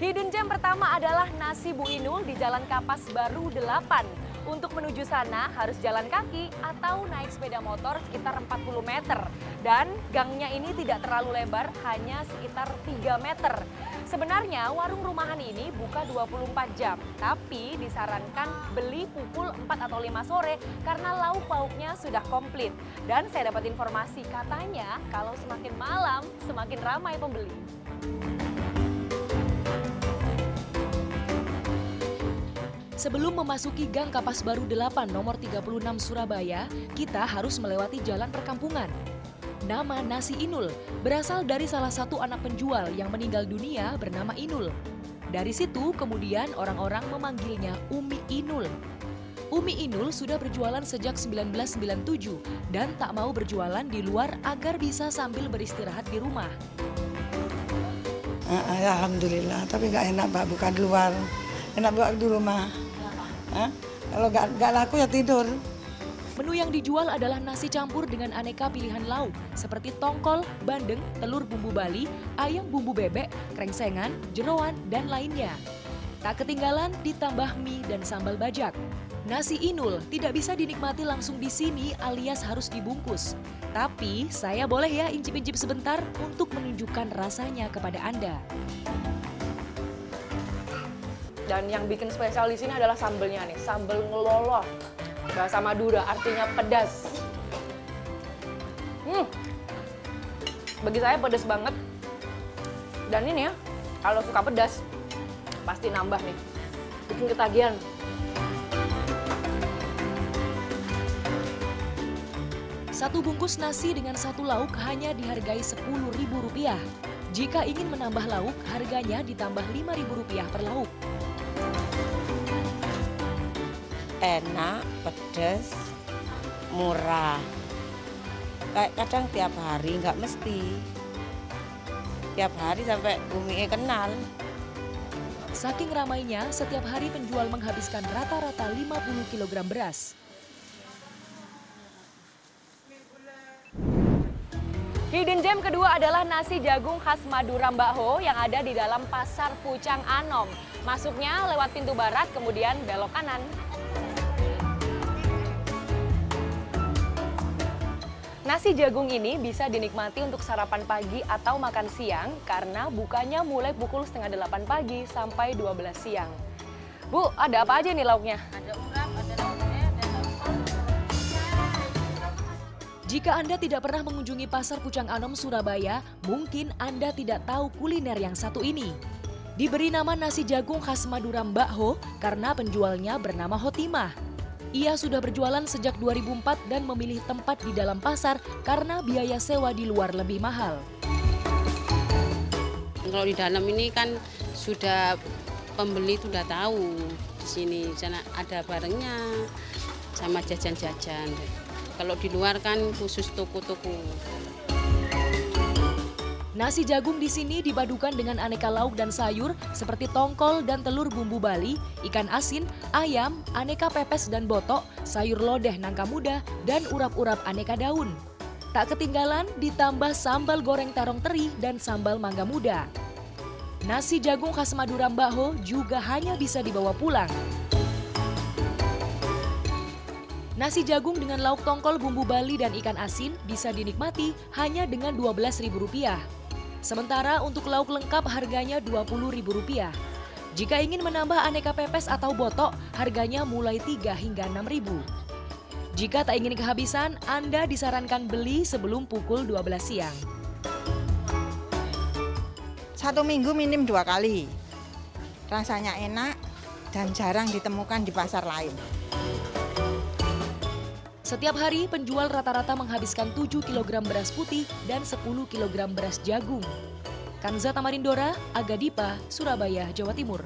Hidden gem pertama adalah nasi Bu Inul di Jalan Kapas Baru 8. Untuk menuju sana harus jalan kaki atau naik sepeda motor sekitar 40 meter. Dan gangnya ini tidak terlalu lebar, hanya sekitar 3 meter. Sebenarnya warung rumahan ini buka 24 jam, tapi disarankan beli pukul 4 atau 5 sore karena lauk pauknya sudah komplit. Dan saya dapat informasi katanya kalau semakin malam semakin ramai pembeli. Sebelum memasuki Gang Kapas Baru 8 nomor 36 Surabaya, kita harus melewati jalan perkampungan. Nama Nasi Inul berasal dari salah satu anak penjual yang meninggal dunia bernama Inul. Dari situ kemudian orang-orang memanggilnya Umi Inul. Umi Inul sudah berjualan sejak 1997 dan tak mau berjualan di luar agar bisa sambil beristirahat di rumah. Uh, Alhamdulillah, tapi nggak enak Pak buka di luar, enak buka di rumah. Kalau nggak nggak laku ya tidur. Menu yang dijual adalah nasi campur dengan aneka pilihan lauk seperti tongkol, bandeng, telur bumbu Bali, ayam bumbu bebek, krengsengan, jeroan, dan lainnya. Tak ketinggalan ditambah mie dan sambal bajak. Nasi inul tidak bisa dinikmati langsung di sini alias harus dibungkus. Tapi saya boleh ya incip-incip sebentar untuk menunjukkan rasanya kepada Anda. Dan yang bikin spesial di sini adalah sambelnya nih, sambel ngeloloh. Bahasa Madura artinya pedas. Hmm. Bagi saya pedas banget. Dan ini ya, kalau suka pedas pasti nambah nih. Bikin ketagihan. Satu bungkus nasi dengan satu lauk hanya dihargai Rp10.000. Jika ingin menambah lauk, harganya ditambah Rp5.000 per lauk enak, pedas, murah. Kayak kadang tiap hari nggak mesti. Tiap hari sampai Umi kenal. Saking ramainya, setiap hari penjual menghabiskan rata-rata 50 kg beras. Hidden gem kedua adalah nasi jagung khas Madura Mbak Ho yang ada di dalam Pasar Pucang Anom. Masuknya lewat pintu barat, kemudian belok kanan. Nasi jagung ini bisa dinikmati untuk sarapan pagi atau makan siang karena bukanya mulai pukul setengah delapan pagi sampai 12 siang. Bu, ada apa aja nih lauknya? Ada urap, ada lauknya, ada lauk Jika Anda tidak pernah mengunjungi Pasar Pucang Anom Surabaya, mungkin Anda tidak tahu kuliner yang satu ini. Diberi nama nasi jagung khas Madura Mbak Ho karena penjualnya bernama Hotimah. Ia sudah berjualan sejak 2004 dan memilih tempat di dalam pasar karena biaya sewa di luar lebih mahal. Kalau di dalam ini kan sudah pembeli sudah tahu di sini sana ada barangnya sama jajan-jajan. Kalau di luar kan khusus toko-toko. Nasi jagung di sini dipadukan dengan aneka lauk dan sayur seperti tongkol dan telur bumbu Bali, ikan asin, ayam, aneka pepes dan botok, sayur lodeh nangka muda, dan urap-urap aneka daun. Tak ketinggalan ditambah sambal goreng tarong teri dan sambal mangga muda. Nasi jagung khas Madura Mbahho juga hanya bisa dibawa pulang. Nasi jagung dengan lauk tongkol bumbu Bali dan ikan asin bisa dinikmati hanya dengan Rp12.000. Sementara untuk lauk lengkap harganya Rp20.000. Jika ingin menambah aneka pepes atau botok, harganya mulai 3 hingga 6.000. Jika tak ingin kehabisan, Anda disarankan beli sebelum pukul 12 siang. Satu minggu minim dua kali. Rasanya enak dan jarang ditemukan di pasar lain. Setiap hari penjual rata-rata menghabiskan 7 kg beras putih dan 10 kg beras jagung. Kanza Tamarindora, Agadipa, Surabaya, Jawa Timur.